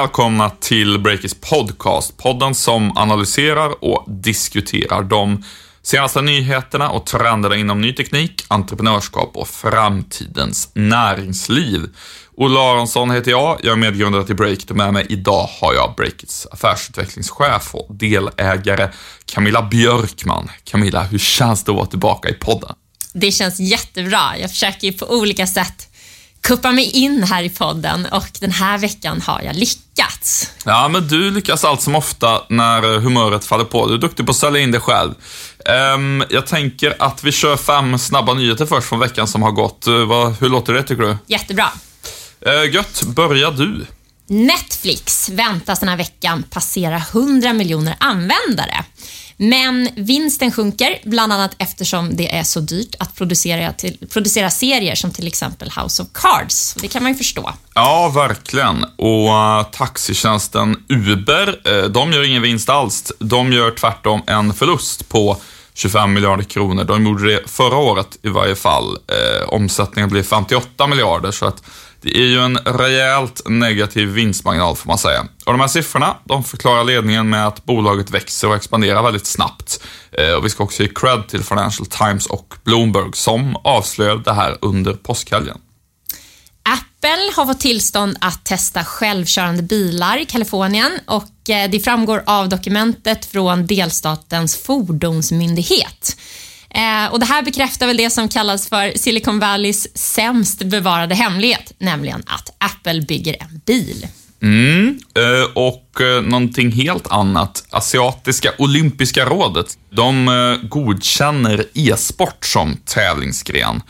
Välkomna till Breakers podcast. Podden som analyserar och diskuterar de senaste nyheterna och trenderna inom ny teknik, entreprenörskap och framtidens näringsliv. Olle Aronsson heter jag, jag är medgrundare till Breakit och med mig idag har jag Breakits affärsutvecklingschef och delägare Camilla Björkman. Camilla, hur känns det att vara tillbaka i podden? Det känns jättebra. Jag försöker ju på olika sätt kuppa mig in här i podden och den här veckan har jag lyckats. Ja, men du lyckas allt som ofta när humöret faller på. Du är duktig på att sälja in dig själv. Um, jag tänker att vi kör fem snabba nyheter först från veckan som har gått. Uh, hur låter det tycker du? Jättebra. Uh, gött, börja du. Netflix väntas den här veckan passera 100 miljoner användare. Men vinsten sjunker, bland annat eftersom det är så dyrt att producera, till, producera serier som till exempel House of Cards. Det kan man ju förstå. Ja, verkligen. Och uh, taxitjänsten Uber, uh, de gör ingen vinst alls. De gör tvärtom en förlust på 25 miljarder kronor. De gjorde det förra året i varje fall. Eh, omsättningen blev 58 miljarder, så att det är ju en rejält negativ vinstmarginal får man säga. Och de här siffrorna, de förklarar ledningen med att bolaget växer och expanderar väldigt snabbt. Eh, och vi ska också ge cred till Financial Times och Bloomberg som avslöjade det här under påskhelgen. Apple har fått tillstånd att testa självkörande bilar i Kalifornien och eh, det framgår av dokumentet från delstatens fordonsmyndighet. Eh, och Det här bekräftar väl det som kallas för Silicon Valleys sämst bevarade hemlighet, nämligen att Apple bygger en bil. Mm, eh, och eh, någonting helt annat. Asiatiska olympiska rådet, de eh, godkänner e-sport som tävlingsgren.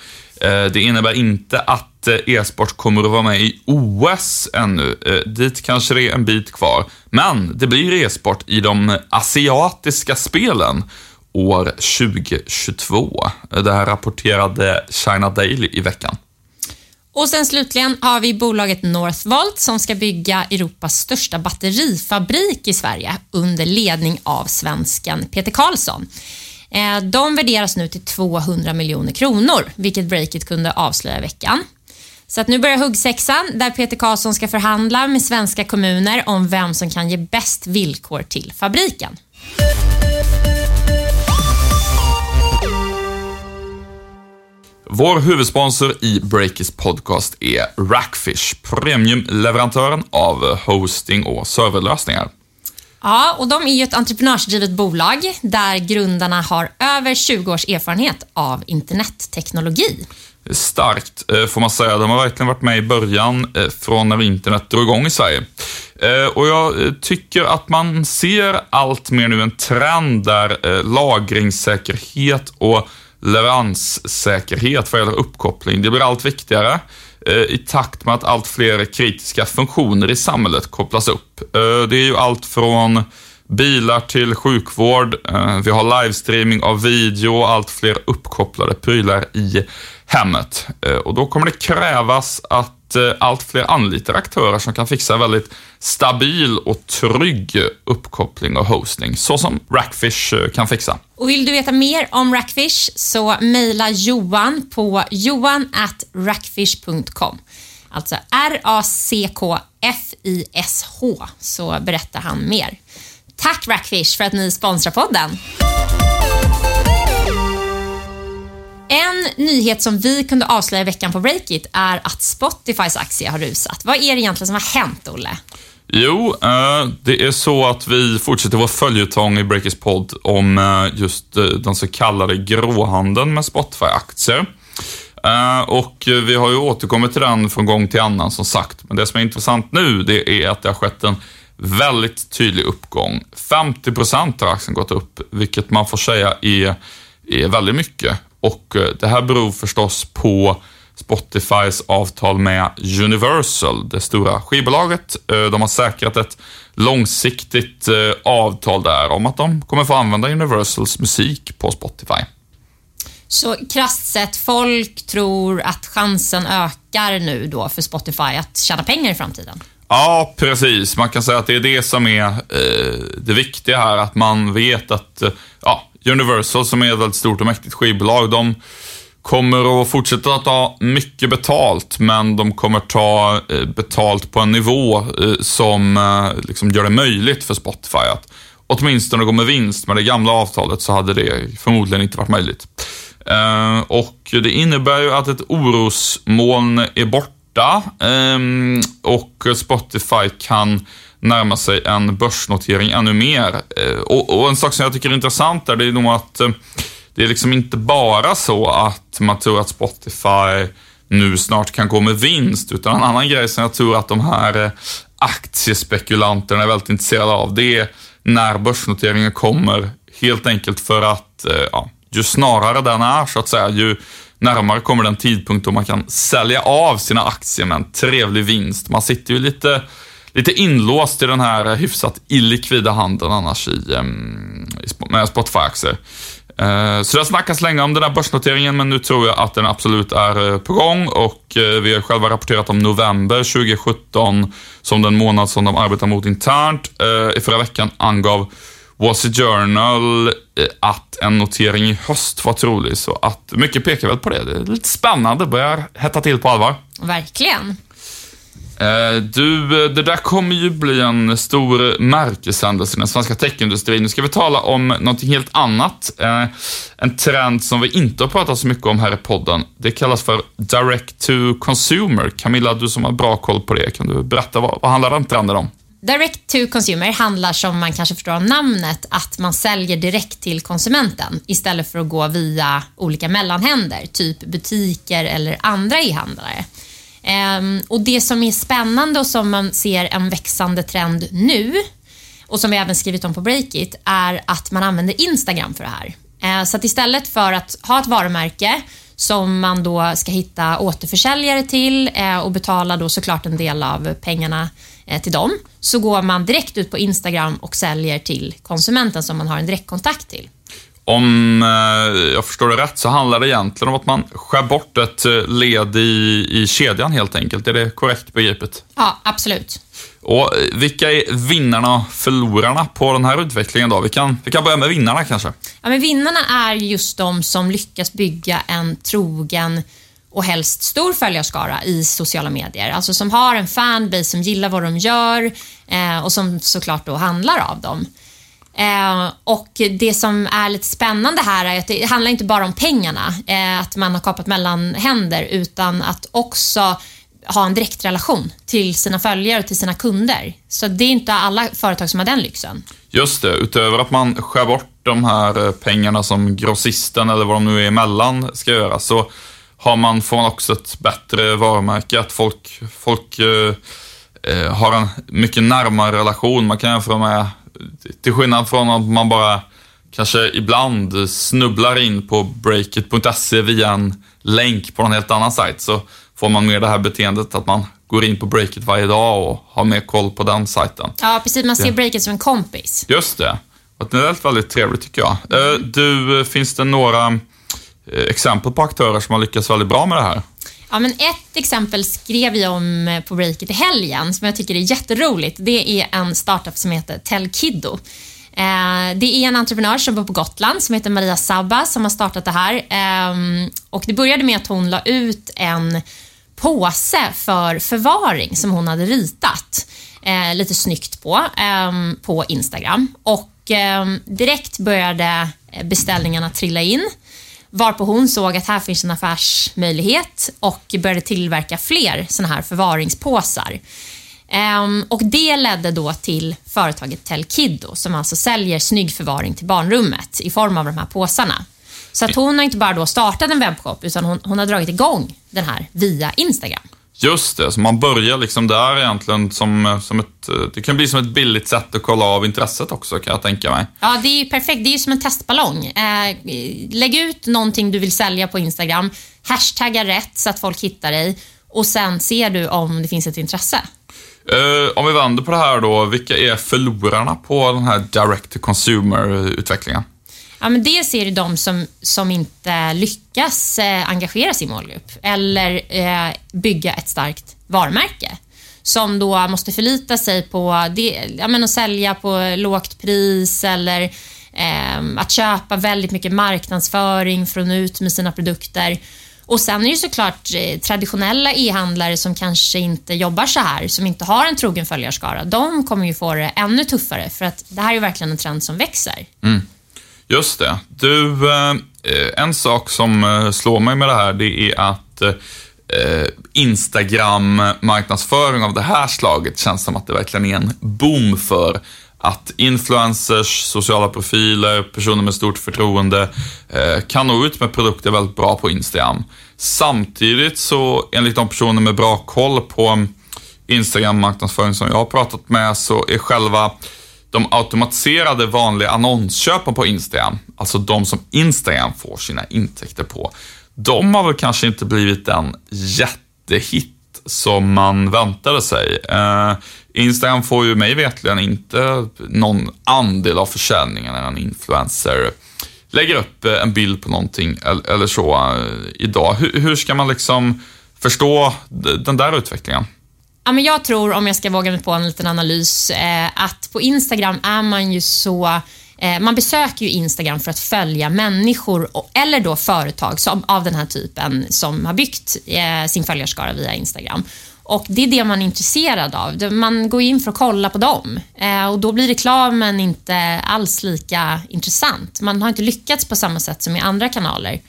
Det innebär inte att e-sport kommer att vara med i OS ännu. Dit kanske det är en bit kvar. Men det blir e-sport i de asiatiska spelen år 2022. Det här rapporterade China Daily i veckan. Och sen slutligen har vi bolaget Northvolt som ska bygga Europas största batterifabrik i Sverige under ledning av svensken Peter Karlsson. Eh, de värderas nu till 200 miljoner kronor, vilket Breakit kunde avslöja i veckan. Så att nu börjar huggsexan där Peter Karlsson ska förhandla med svenska kommuner om vem som kan ge bäst villkor till fabriken. Vår huvudsponsor i Breakers podcast är Rackfish, premiumleverantören av hosting och serverlösningar. Ja, och de är ju ett entreprenörsdrivet bolag där grundarna har över 20 års erfarenhet av internetteknologi. Starkt, eh, får man säga. De har verkligen varit med i början, eh, från när internet drog igång i Sverige. Eh, och jag tycker att man ser allt mer nu en trend där lagringssäkerhet och leveranssäkerhet vad gäller uppkoppling. Det blir allt viktigare eh, i takt med att allt fler kritiska funktioner i samhället kopplas upp. Eh, det är ju allt från bilar till sjukvård, eh, vi har livestreaming av video och allt fler uppkopplade prylar i hemmet. Och då kommer det krävas att Eh, allt fler anlitar aktörer som kan fixa väldigt stabil och trygg uppkoppling och hosting, så som Rackfish eh, kan fixa. Och vill du veta mer om Rackfish så mejla Johan på johan@rackfish.com. Alltså R-A-C-K-F-I-S-H, så berättar han mer. Tack Rackfish för att ni sponsrar podden. En nyhet som vi kunde avslöja i veckan på Breakit är att Spotifys aktie har rusat. Vad är det egentligen som har hänt, Olle? Jo, eh, det är så att vi fortsätter vår följetong i Breakers podd om eh, just eh, den så kallade gråhandeln med Spotify-aktier. Och vi har ju återkommit till den från gång till annan som sagt. Men det som är intressant nu, det är att det har skett en väldigt tydlig uppgång. 50 procent har aktien gått upp, vilket man får säga är, är väldigt mycket. Och eh, det här beror förstås på Spotifys avtal med Universal, det stora skivbolaget. Eh, de har säkrat ett långsiktigt eh, avtal där om att de kommer få använda Universals musik på Spotify. Så krasst sett, folk tror att chansen ökar nu då för Spotify att tjäna pengar i framtiden? Ja, precis. Man kan säga att det är det som är eh, det viktiga här, att man vet att eh, ja, Universal som är ett väldigt stort och mäktigt skivbolag, de kommer att fortsätta att ta mycket betalt, men de kommer ta eh, betalt på en nivå eh, som eh, liksom gör det möjligt för Spotify att åtminstone gå med vinst. Med det gamla avtalet så hade det förmodligen inte varit möjligt. Eh, och det innebär ju att ett orosmoln är borta borta ehm, och Spotify kan närma sig en börsnotering ännu mer. Eh, och, en sak som jag tycker är intressant där, det är nog att eh, det är liksom inte bara så att man tror att Spotify nu snart kan gå med vinst, utan en annan grej som jag tror att de här eh, aktiespekulanterna är väldigt intresserade av, det är när börsnoteringen kommer, helt enkelt för att ja, ju snarare den är, så att säga, ju närmare kommer den tidpunkt då man kan sälja av sina aktier med en trevlig vinst. Man sitter ju lite, lite inlåst i den här hyfsat illikvida handeln annars i, ehm, med Spotify-aktier. Eh, så det har snackats länge om den här börsnoteringen, men nu tror jag att den absolut är eh, på gång och eh, vi har själva rapporterat om november 2017 som den månad som de arbetar mot internt. I förra veckan angav Wall Street Journal att en notering i höst var trolig, så att mycket pekar väl på det. Det är lite spännande, börjar hetta till på allvar. Verkligen. Eh, du, det där kommer ju bli en stor märkeshändelse i den svenska techindustrin. Nu ska vi tala om någonting helt annat. Eh, en trend som vi inte har pratat så mycket om här i podden. Det kallas för Direct to Consumer. Camilla, du som har bra koll på det, kan du berätta vad, vad handlar den trenden om? Direct to consumer handlar som man kanske förstår av namnet att man säljer direkt till konsumenten istället för att gå via olika mellanhänder, typ butiker eller andra e-handlare. Ehm, och Det som är spännande och som man ser en växande trend nu och som vi även skrivit om på Breakit är att man använder Instagram för det här. Ehm, så att istället för att ha ett varumärke som man då ska hitta återförsäljare till eh, och betala då såklart en del av pengarna till dem, så går man direkt ut på Instagram och säljer till konsumenten som man har en direktkontakt till. Om eh, jag förstår det rätt så handlar det egentligen om att man skär bort ett eh, led i, i kedjan helt enkelt. Är det korrekt begripet? Ja, absolut. Och eh, vilka är vinnarna och förlorarna på den här utvecklingen då? Vi kan, vi kan börja med vinnarna kanske. Ja, men vinnarna är just de som lyckas bygga en trogen och helst stor följarskara i sociala medier. Alltså som har en fanbase som gillar vad de gör eh, och som såklart då handlar av dem. Eh, och det som är lite spännande här är att det handlar inte bara om pengarna, eh, att man har kapat mellan händer, utan att också ha en direktrelation till sina följare och till sina kunder. Så det är inte alla företag som har den lyxen. Just det, utöver att man skär bort de här eh, pengarna som grossisten eller vad de nu är emellan ska göra, så har man, får man också ett bättre varumärke, att folk, folk eh, eh har en mycket närmare relation. Man kan jämföra med till skillnad från att man bara kanske ibland snubblar in på breakit.se via en länk på en helt annan sajt så får man mer det här beteendet att man går in på Breakit varje dag och har mer koll på den sajten. Ja, precis. Man ser. Breakit som en kompis. Just det. Det är väldigt, väldigt trevligt tycker jag. Eh, du, finns det några eh, Eh, exempel på aktörer som har lyckats väldigt bra med det här? Ja, men ett exempel skrev vi om eh, på breaket i helgen som jag tycker är jätteroligt. Det är en startup som heter Telkiddo. Eh, det är en entreprenör som bor på Gotland som heter Maria Sabba som har startat det här. Ehm, och det började med att hon la ut en påse för förvaring som hon hade ritat lite snyggt på, ehm, på Instagram. Och ehm, direkt började beställningarna trilla in. Varpå hon såg att här finns en affärsmöjlighet och började tillverka fler såna här förvaringspåsar. Um, och Det ledde då till företaget Telkiddo som alltså säljer snygg förvaring till barnrummet i form av de här påsarna. Så att hon har inte bara då startat en webbshop utan hon, hon har dragit igång den här via Instagram. Just det, så man börjar liksom där egentligen som, som ett, det kan bli som ett billigt sätt att kolla av intresset också kan jag tänka mig. Ja, det är ju perfekt. Det är ju som en testballong. Eh, lägg ut någonting du vill sälja på Instagram, hashtagga rätt så att folk hittar dig och sen ser du om det finns ett intresse. Eh, om vi vänder på det här då, vilka är förlorarna på den här direct to consumer-utvecklingen? Ja, men dels är det de som, som inte lyckas eh, engagera sin målgrupp eller eh, bygga ett starkt varumärke som då måste förlita sig på det, ja, men att sälja på lågt pris eller eh, att köpa väldigt mycket marknadsföring för att nå ut med sina produkter. Och Sen är det såklart eh, traditionella e-handlare som kanske inte jobbar så här, som inte har en trogen följarskara. De kommer ju få det ännu tuffare för att det här är verkligen en trend som växer. Mm. Just det. Du, eh, en sak som eh, slår mig med det här, det är att eh, Instagram-marknadsföring av det här slaget känns som att det verkligen är en boom för att influencers, sociala profiler, personer med stort förtroende kan nå ut med produkter väldigt bra på Instagram. Samtidigt så, enligt de personer med bra koll på Instagram-marknadsföring som jag har pratat med, så är själva de automatiserade vanliga annonsköpen på Instagram, alltså de som Instagram får sina intäkter på, de har väl kanske inte blivit en jättehit som man väntade sig. Eh, Instagram får ju mig vetligen inte någon andel av försäljningen när en influencer lägger upp eh, en bild på någonting eller så eh, idag. Hur, hur ska man liksom förstå den där utvecklingen? Ja, men jag tror, om jag ska våga mig på en liten analys, eh, att på Instagram är man ju så Eh, man besöker ju Instagram för att följa människor eller då företag som, av den här typen som har byggt eh, sin följarskara via Instagram. Och Det är det man är intresserad av. Man går in för att kolla på dem eh, och då blir reklamen inte alls lika intressant. Man har inte lyckats på samma sätt som i andra kanaler.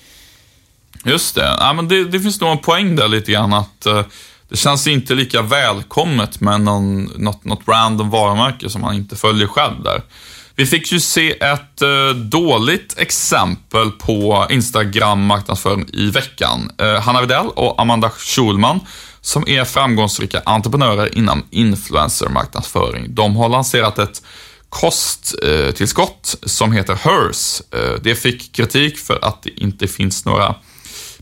Just det. Ja, men det, det finns nog en poäng där lite grann att eh, det känns inte lika välkommet med någon, något, något random varumärke som man inte följer själv där. Vi fick ju se ett eh, dåligt exempel på Instagram-marknadsföring i veckan. Eh, Hanna Widell och Amanda Schulman, som är framgångsrika entreprenörer inom influencer-marknadsföring. De har lanserat ett kosttillskott eh, som heter HERS. Eh, det fick kritik för att det inte finns några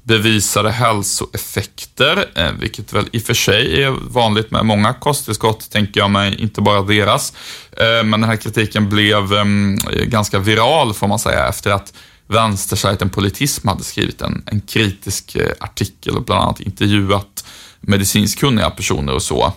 bevisade hälsoeffekter, eh, vilket väl i och för sig är vanligt med många kosttillskott, tänker jag mig, inte bara deras. Eh, men den här kritiken blev ehm, ganska viral, får man säga, efter att vänstersajten Politism hade skrivit en, en kritisk eh, artikel och bland annat intervjuat medicinskt kunniga personer och så.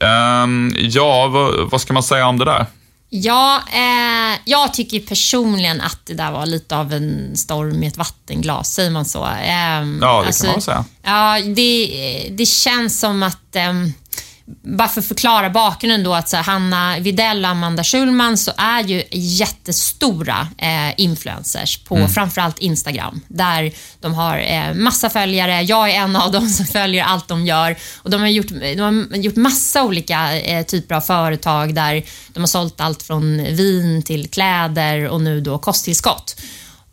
Ehm, ja, vad, vad ska man säga om det där? Ja, eh, jag tycker personligen att det där var lite av en storm i ett vattenglas, säger man så? Eh, ja, det alltså, kan man säga. Ja, det, det känns som att eh, bara för att förklara bakgrunden då att så här, Hanna Videll och Amanda Schulman så är ju jättestora eh, influencers på mm. framförallt Instagram där de har eh, massa följare. Jag är en av dem som följer allt de gör och de har gjort, de har gjort massa olika eh, typer av företag där de har sålt allt från vin till kläder och nu då kosttillskott.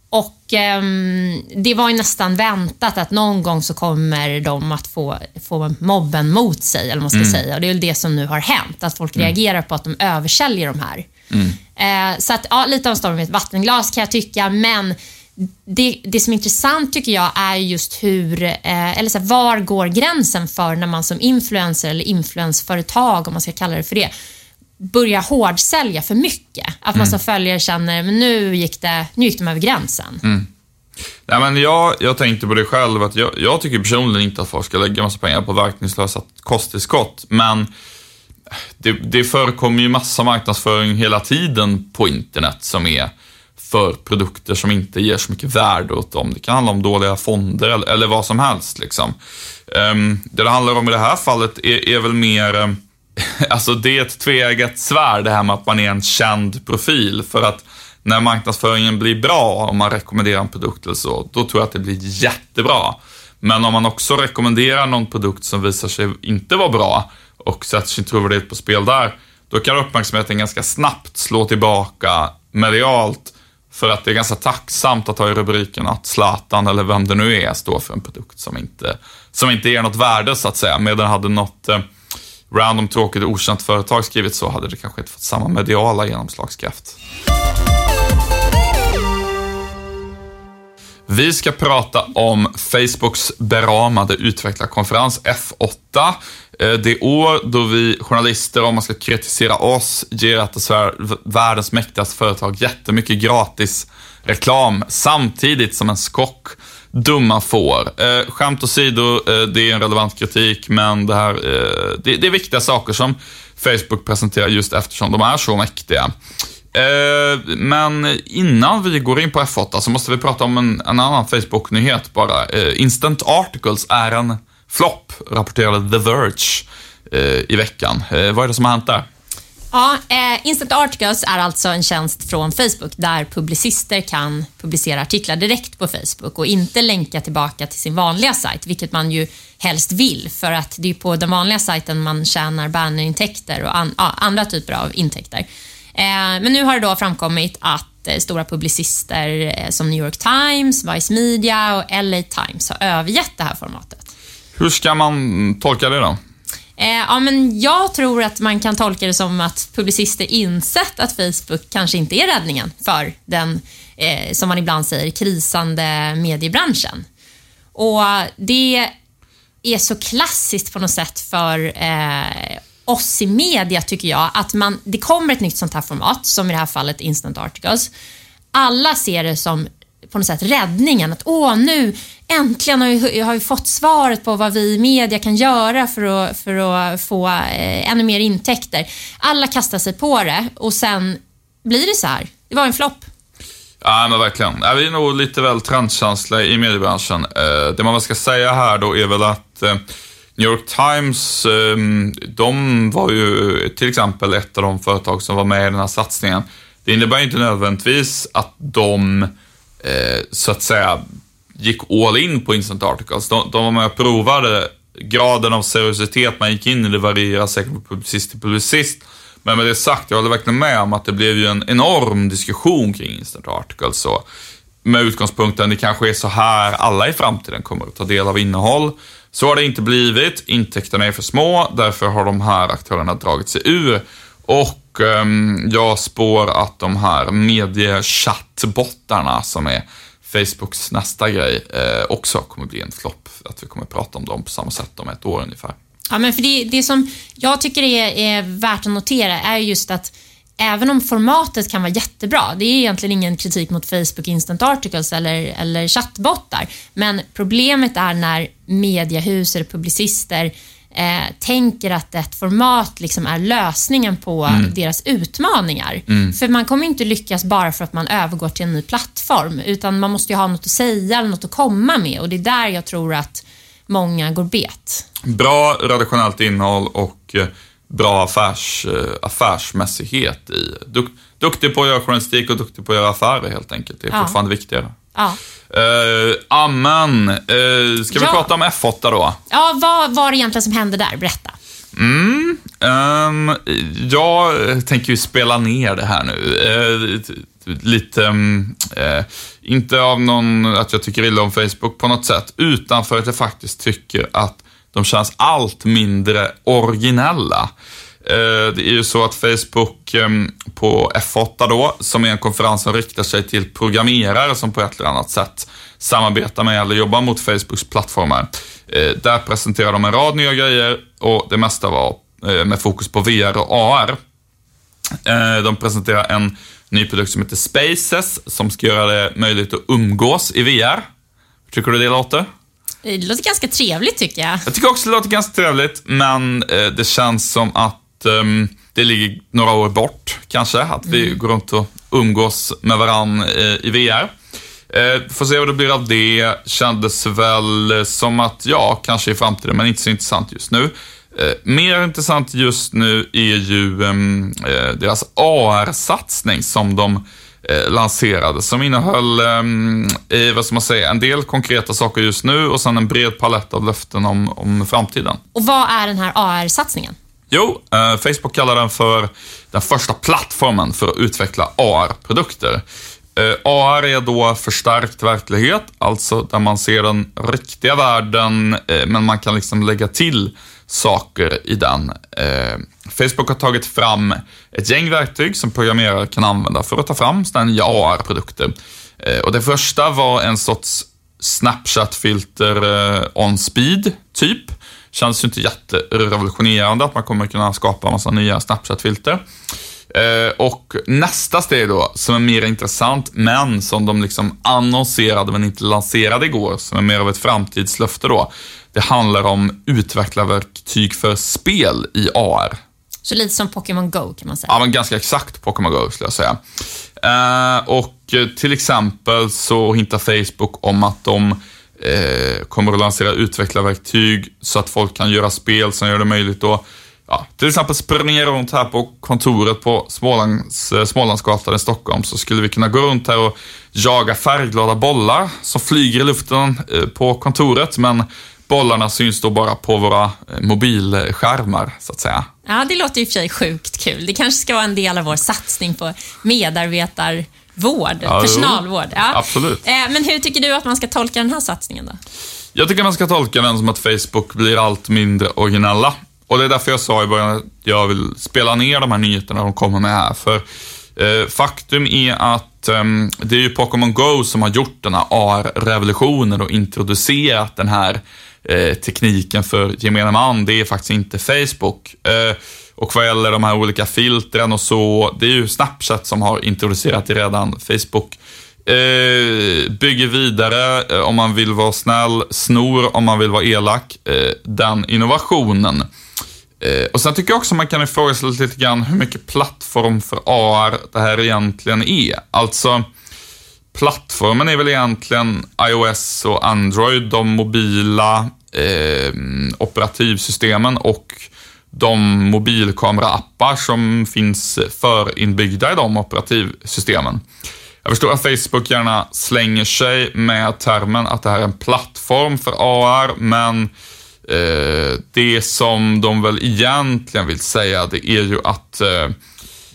Och eh, Det var ju nästan väntat att någon gång så kommer de att få, få mobben mot sig, eller vad man ska mm. säga. Och Det är väl det som nu har hänt, att folk mm. reagerar på att de översäljer de här. Mm. Eh, så att, ja, lite av en storm i ett vattenglas kan jag tycka, men det, det som är intressant tycker jag är just hur, eh, eller så här, var går gränsen för när man som influencer eller influensföretag, om man ska kalla det för det, börja hårdsälja för mycket. Att man mm. som följare känner, men nu gick, det, nu gick de över gränsen. Mm. Nej, men jag, jag tänkte på det själv, att jag, jag tycker personligen inte att folk ska lägga massa pengar på verkningslösa kosttillskott, men det, det förekommer ju massa marknadsföring hela tiden på internet som är för produkter som inte ger så mycket värde åt dem. Det kan handla om dåliga fonder eller, eller vad som helst. Liksom. Um, det det handlar om i det här fallet är, är väl mer um, alltså det är ett tveeggat svärd det här med att man är en känd profil. För att när marknadsföringen blir bra, om man rekommenderar en produkt eller så, då tror jag att det blir jättebra. Men om man också rekommenderar någon produkt som visar sig inte vara bra och sätter sin trovärdighet på spel där, då kan uppmärksamheten ganska snabbt slå tillbaka medialt för att det är ganska tacksamt att ha i rubriken att Zlatan, eller vem det nu är, står för en produkt som inte, som inte ger något värde så att säga. Medan hade något eh, random tråkigt och okänt företag skrivit så hade det kanske inte fått samma mediala genomslagskraft. Vi ska prata om Facebooks beramade utvecklarkonferens F8. Eh, det år då vi journalister, om man ska kritisera oss, ger att världens mäktigaste företag jättemycket gratis reklam samtidigt som en skock dumma får. Eh, skämt åsido, eh, det är en relevant kritik, men det här, eh, det, det, är viktiga saker som Facebook presenterar just eftersom de är så mäktiga. Eh, men innan vi går in på F8 så måste vi prata om en, en annan Facebook-nyhet bara. Eh, Instant Articles är en flopp, rapporterade The Verge eh, i veckan. Eh, vad är det som har hänt där? Ja, eh, Instant Articles är alltså en tjänst från Facebook där publicister kan publicera artiklar direkt på Facebook och inte länka tillbaka till sin vanliga sajt, vilket man ju helst vill för att det är på den vanliga sajten man tjänar bannerintäkter och an, ja, andra typer av intäkter. Eh, men nu har det då framkommit att eh, stora publicister eh, som New York Times, Vice Media och LA Times har övergett det här formatet. Hur ska man tolka det då? Eh, ja, men jag tror att man kan tolka det som att publicister insett att Facebook kanske inte är räddningen för den, eh, som man ibland säger, krisande mediebranschen. Och det är så klassiskt på något sätt för eh, oss i media, tycker jag, att man, det kommer ett nytt sånt här format, som i det här fallet Instant Articles. Alla ser det som på något sätt räddningen. Att åh, nu äntligen har vi, har vi fått svaret på vad vi i media kan göra för att, för att få eh, ännu mer intäkter. Alla kastar sig på det och sen blir det så här. Det var en flopp. Ja, men verkligen. Ja, vi är nog lite väl trendkänsliga i mediebranschen. Eh, det man väl ska säga här då är väl att eh, New York Times, eh, de var ju till exempel ett av de företag som var med i den här satsningen. Det innebär inte nödvändigtvis att de eh, så att säga gick all in på Instant Articles. De, de var med och provade graden av seriositet man gick in i. Det varierar säkert från publicist till publicist. Men med det sagt, jag håller verkligen med om att det blev ju en enorm diskussion kring Instant Articles. Så med utgångspunkten, det kanske är så här alla i framtiden kommer att ta del av innehåll. Så har det inte blivit. Intäkterna är för små, därför har de här aktörerna dragit sig ur. Och Ehm, jag spår att de här mediechattbottarna som är Facebooks nästa grej eh, också kommer bli en flopp. Att vi kommer prata om dem på samma sätt om ett år ungefär. Ja, men för det, det som jag tycker är, är värt att notera är just att även om formatet kan vara jättebra, det är egentligen ingen kritik mot Facebook Instant Articles eller, eller chattbottar, men problemet är när mediehus eller publicister eh, tänker att ett format liksom är lösningen på mm. deras utmaningar. Mm. För man kommer inte lyckas bara för att man övergår till en ny plattform, utan man måste ju ha något att säga eller något att komma med och det är där jag tror att många går bet. Bra redaktionellt innehåll och eh, bra affärs, eh, affärsmässighet i. Duk, duktig på att göra journalistik och duktig på att göra affärer helt enkelt. Det är ja. fortfarande viktigare. Ja. Uh, amen. Uh, ska vi ja. prata om F8 då? Ja, vad var det egentligen som hände där? Berätta. Mm, um, jag tänker ju spela ner det här nu. Uh, lite, um, uh, inte av någon, att jag tycker illa om Facebook på något sätt, utan för att jag faktiskt tycker att de känns allt mindre originella. Eh, det är ju så att Facebook ehm, på F8 då, som är en konferens som riktar sig till programmerare som på ett eller annat sätt samarbetar med eller jobbar mot Facebooks plattformar. Eh, där presenterar de en rad nya grejer och det mesta var eh, med fokus på VR och AR. De presenterar en ny produkt som heter Spaces som ska göra det möjligt att umgås i VR. Hur tycker du det låter? Det låter ganska trevligt tycker jag. Jag tycker också det låter ganska trevligt, men det känns som att um, det ligger några år bort kanske, att vi mm. går runt och umgås med varann eh, i VR. Eh, får se vad det blir av det. Kändes väl som att, ja, kanske i framtiden, men inte så intressant just nu. Eh, mer intressant just nu är ju ehm, eh, deras AR-satsning som de lanserade, som innehöll, ehm, vad ska man säga, en del konkreta saker just nu och sen en bred palett av löften om, om framtiden. Och vad är den här AR-satsningen? Jo, eh, Facebook kallar den för den första plattformen för att utveckla AR-produkter. Eh, AR är då förstärkt verklighet, alltså där man ser den riktiga världen, eh, men man kan liksom lägga till saker i den. Eh, Facebook har tagit fram ett gäng verktyg som programmerare kan använda för att ta fram nya AR-produkter. Eh, och det första var en sorts Snapchat-filter eh, on speed, typ. Känns ju inte jätterevolutionerande att man kommer kunna skapa en massa nya Snapchat-filter. Eh, och nästa steg då, som är mer intressant, men som de liksom annonserade men inte lanserade igår, som är mer av ett framtidslöfte då. Det handlar om utvecklarverktyg för spel i AR. Så lite som Pokémon Go kan man säga. Ja, men ganska exakt Pokémon Go skulle jag säga. Eh, och till exempel så hintar Facebook om att de eh, kommer att lansera utvecklarverktyg så att folk kan göra spel som gör det möjligt att ja, till exempel springa runt här på kontoret på Smålands, eh, Smålandsgatan i Stockholm så skulle vi kunna gå runt här och jaga färgglada bollar som flyger i luften eh, på kontoret men bollarna syns då bara på våra eh, mobilskärmar så att säga. Ja, det låter i och för sig sjukt kul. Det kanske ska vara en del av vår satsning på medarbetar medarbetarvård, Ja, personalvård. Ja. Absolut. Eh, Men hur tycker du att man ska tolka den här satsningen då? Jag tycker man ska tolka den som att Facebook blir allt mindre originella. Och det är därför jag sa i början att jag vill spela ner de här nyheterna de kommer med här. För eh, faktum är att eh, det är ju Pokémon Go som har gjort den här AR-revolutionen och introducerat den här eh, tekniken för gemene man. Det är faktiskt inte Facebook. Och vad gäller de här olika filtren och så, det är ju Snapchat som har introducerat det redan. Facebook Eh, bygger vidare eh, om man vill vara snäll, snor om man vill vara elak. Eh, den innovationen. Eh, och Sen tycker jag också man kan ifrågasätta lite grann hur mycket plattform för AR det här egentligen är. Alltså, plattformen är väl egentligen iOS och Android, de mobila eh, operativsystemen och de mobilkameraappar som finns förinbyggda i de operativsystemen. Jag förstår att Facebook gärna slänger sig med termen att det här är en plattform för AR, men eh, det som de väl egentligen vill säga, det är ju att eh,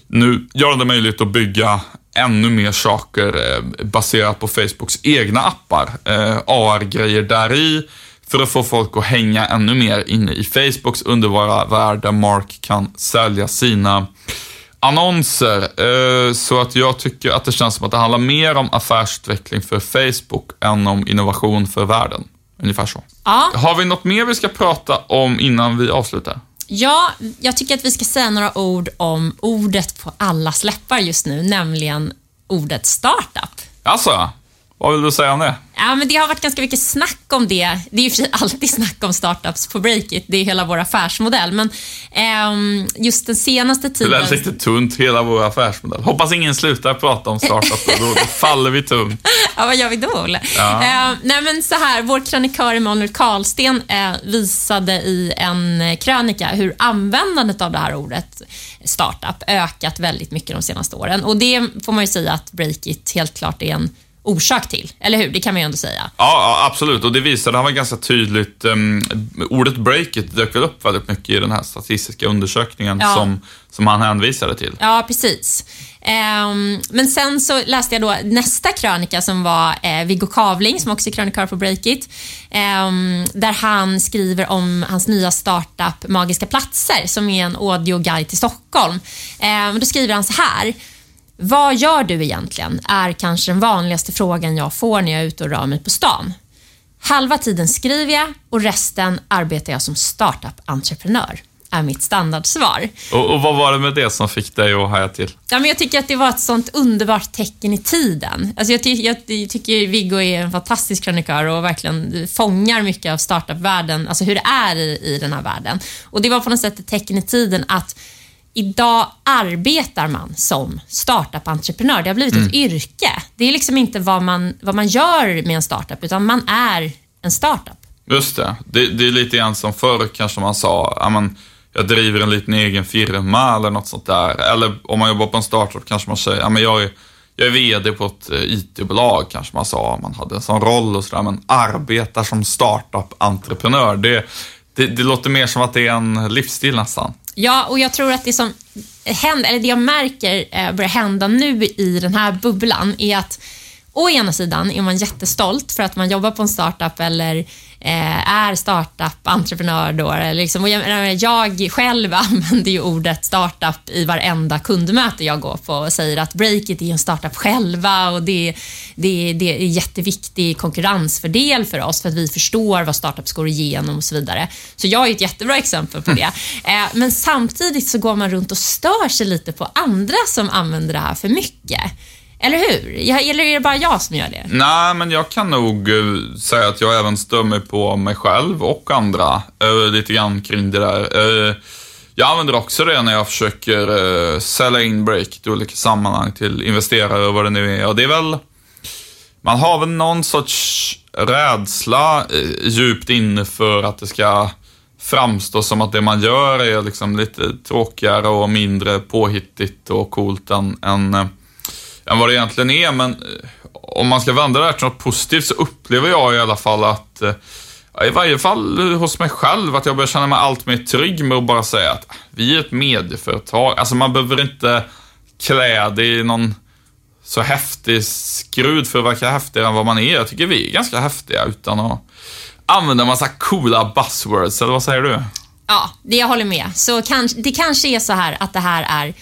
nu gör de det möjligt att bygga ännu mer saker eh, baserat på Facebooks egna appar. Eh, AR-grejer där i för att få folk att hänga ännu mer inne i Facebooks underbara värld där Mark kan sälja sina annonser. Eh, så att jag tycker att det känns som att det handlar mer om affärsutveckling för Facebook än om innovation för världen. Ungefär så. Ja, Har vi något mer vi ska prata om innan vi avslutar? ja, jag tycker att vi ska säga några ord om ordet på alla läppar just nu, nämligen ordet startup. Alltså, vad vill du säga om det? Ja, men det har varit ganska mycket snack om det. Det är ju alltid snack om startups på Breakit. Det är hela vår affärsmodell. Men ehm, just den senaste Det tiden... lät lite tunt, hela vår affärsmodell. Hoppas ingen slutar prata om startup, då, då faller vi tungt. Ja, vad gör vi då, Olle? Ja. Eh, nej, men så här, vår krönikör Emanuel Karlsten eh, visade i en krönika hur användandet av det här ordet startup ökat väldigt mycket de senaste åren. Och det får man ju säga att Breakit helt klart är en orsak till. Eller hur? Det kan man ju ändå säga. Ja, ja, absolut. Och det visade han var ganska tydligt. Um, ordet breakit dök upp väldigt mycket i den här statistiska undersökningen Ja. som, som han hänvisade till. Ja, precis. Ehm, men sen så läste jag då nästa krönika som var eh, Viggo Kavling, som också är krönikör på Breakit, ehm, där han skriver om hans nya startup Magiska platser, som är en audioguide till Stockholm. Då skriver han så här. Vad gör du egentligen? är kanske den vanligaste frågan jag får när jag är ute och rör mig på stan. Halva tiden skriver jag och resten arbetar jag som startup-entreprenör, är mitt standardsvar. Och, och vad var det med det som fick dig att haja till? Ja, men jag tycker att det var ett sånt underbart tecken i tiden. Alltså jag, ty jag ty- tycker Viggo är en fantastisk krönikör och verkligen fångar mycket av startup-världen, alltså hur det är i, i den här världen. Och det var på något sätt ett tecken i tiden att idag arbetar man som startup-entreprenör. Det har blivit ett yrke. Det är liksom inte vad man, vad man gör med en startup, utan man är en startup. Just det. det. Det är lite grann som förr kanske man sa, ja, men, jag driver en liten egen firma eller något sånt där. Eller om man jobbar på en startup kanske man säger, ja, men jag är jag är VD på ett eh, IT-bolag kanske man sa, man hade en sån roll och sådär, men arbetar som startup-entreprenör, det, det, det låter mer som att det är en livsstil nästan. Ja, och jag tror att det som händer, eller det jag märker eh, börjar hända nu i den här bubblan är att å ena sidan är man jättestolt för att man jobbar på en startup eller är startup-entreprenör då. Liksom, jag själv använder ju ordet startup i varenda kundmöte jag går på och säger att Breakit är en startup själva och det, det, det är en jätteviktig konkurrensfördel för oss för att vi förstår vad startups går igenom och så vidare. Så jag är ett jättebra exempel på det. Eh, men samtidigt så går man runt och stör sig lite på andra som använder det här för mycket. Eller hur? Eller är det bara jag som gör det? Nej, men jag kan nog eh, säga att jag även stör mig på mig själv och andra eh, lite grann kring det där. Eh, jag använder också det när jag försöker sälja in break i olika sammanhang till investerare och vad det nu är. Och det är väl, man har väl någon sorts rädsla djupt inne för att det ska framstå som att det man gör är liksom lite tråkigare och mindre påhittigt och coolt än, än, än vad det egentligen är. Men eh, om man ska vända det här till något positivt så upplever jag i alla fall att eh, i varje fall hos mig själv, att jag börjar känna mig allt mer trygg med att bara säga att ah, vi är ett medieföretag. Alltså man behöver inte klä det i någon så häftig skrud för att verka häftigare än vad man är. Jag tycker vi är ganska häftiga utan att använda en massa coola buzzwords, eller vad säger du? Ja, det jag håller med. Så kanske, det kanske är så här att det här är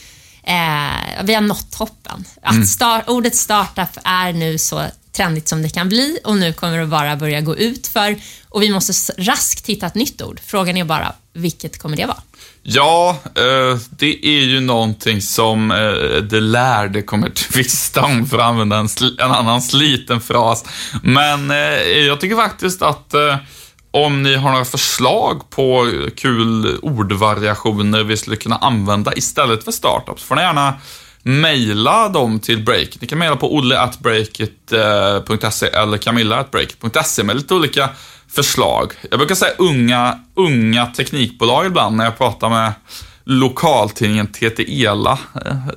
eh, vi har nått toppen. Att mm. start, ordet startup är nu så trendigt som det kan bli och nu kommer det bara börja gå ut för och vi måste raskt hitta ett nytt ord. Frågan är bara, vilket kommer det vara? Ja, eh, det är ju någonting som eh, det lärde kommer tvista om, för att använda en, en annan sliten fras. Men eh, jag tycker faktiskt att om ni har några förslag på kul ordvariationer vi skulle kunna använda istället för startups, får ni gärna mejla dem till Breakit. Ni kan mejla på olle.breakit.se eh, eller camilla.breakit.se med lite olika förslag. Jag brukar säga unga, unga teknikbolag ibland när jag pratar med lokaltidningen TT Ela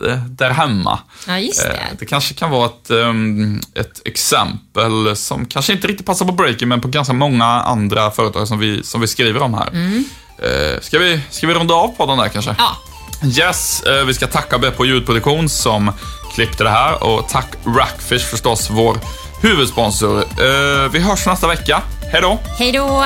eh, där hemma. Ja, just det. Eh, det kanske kan vara ett, ehm, ett exempel som kanske inte riktigt passar på Breaking, men på ganska många andra företag som vi, som vi skriver om här. Mm. Eh, ska, vi, ska vi runda av på den där kanske? Ja. Yes, vi ska tacka Beppo ljudproduktion som klippte det här och tack Rackfish förstås, vår huvudsponsor. Vi hörs nästa vecka. Hej då! Hej då!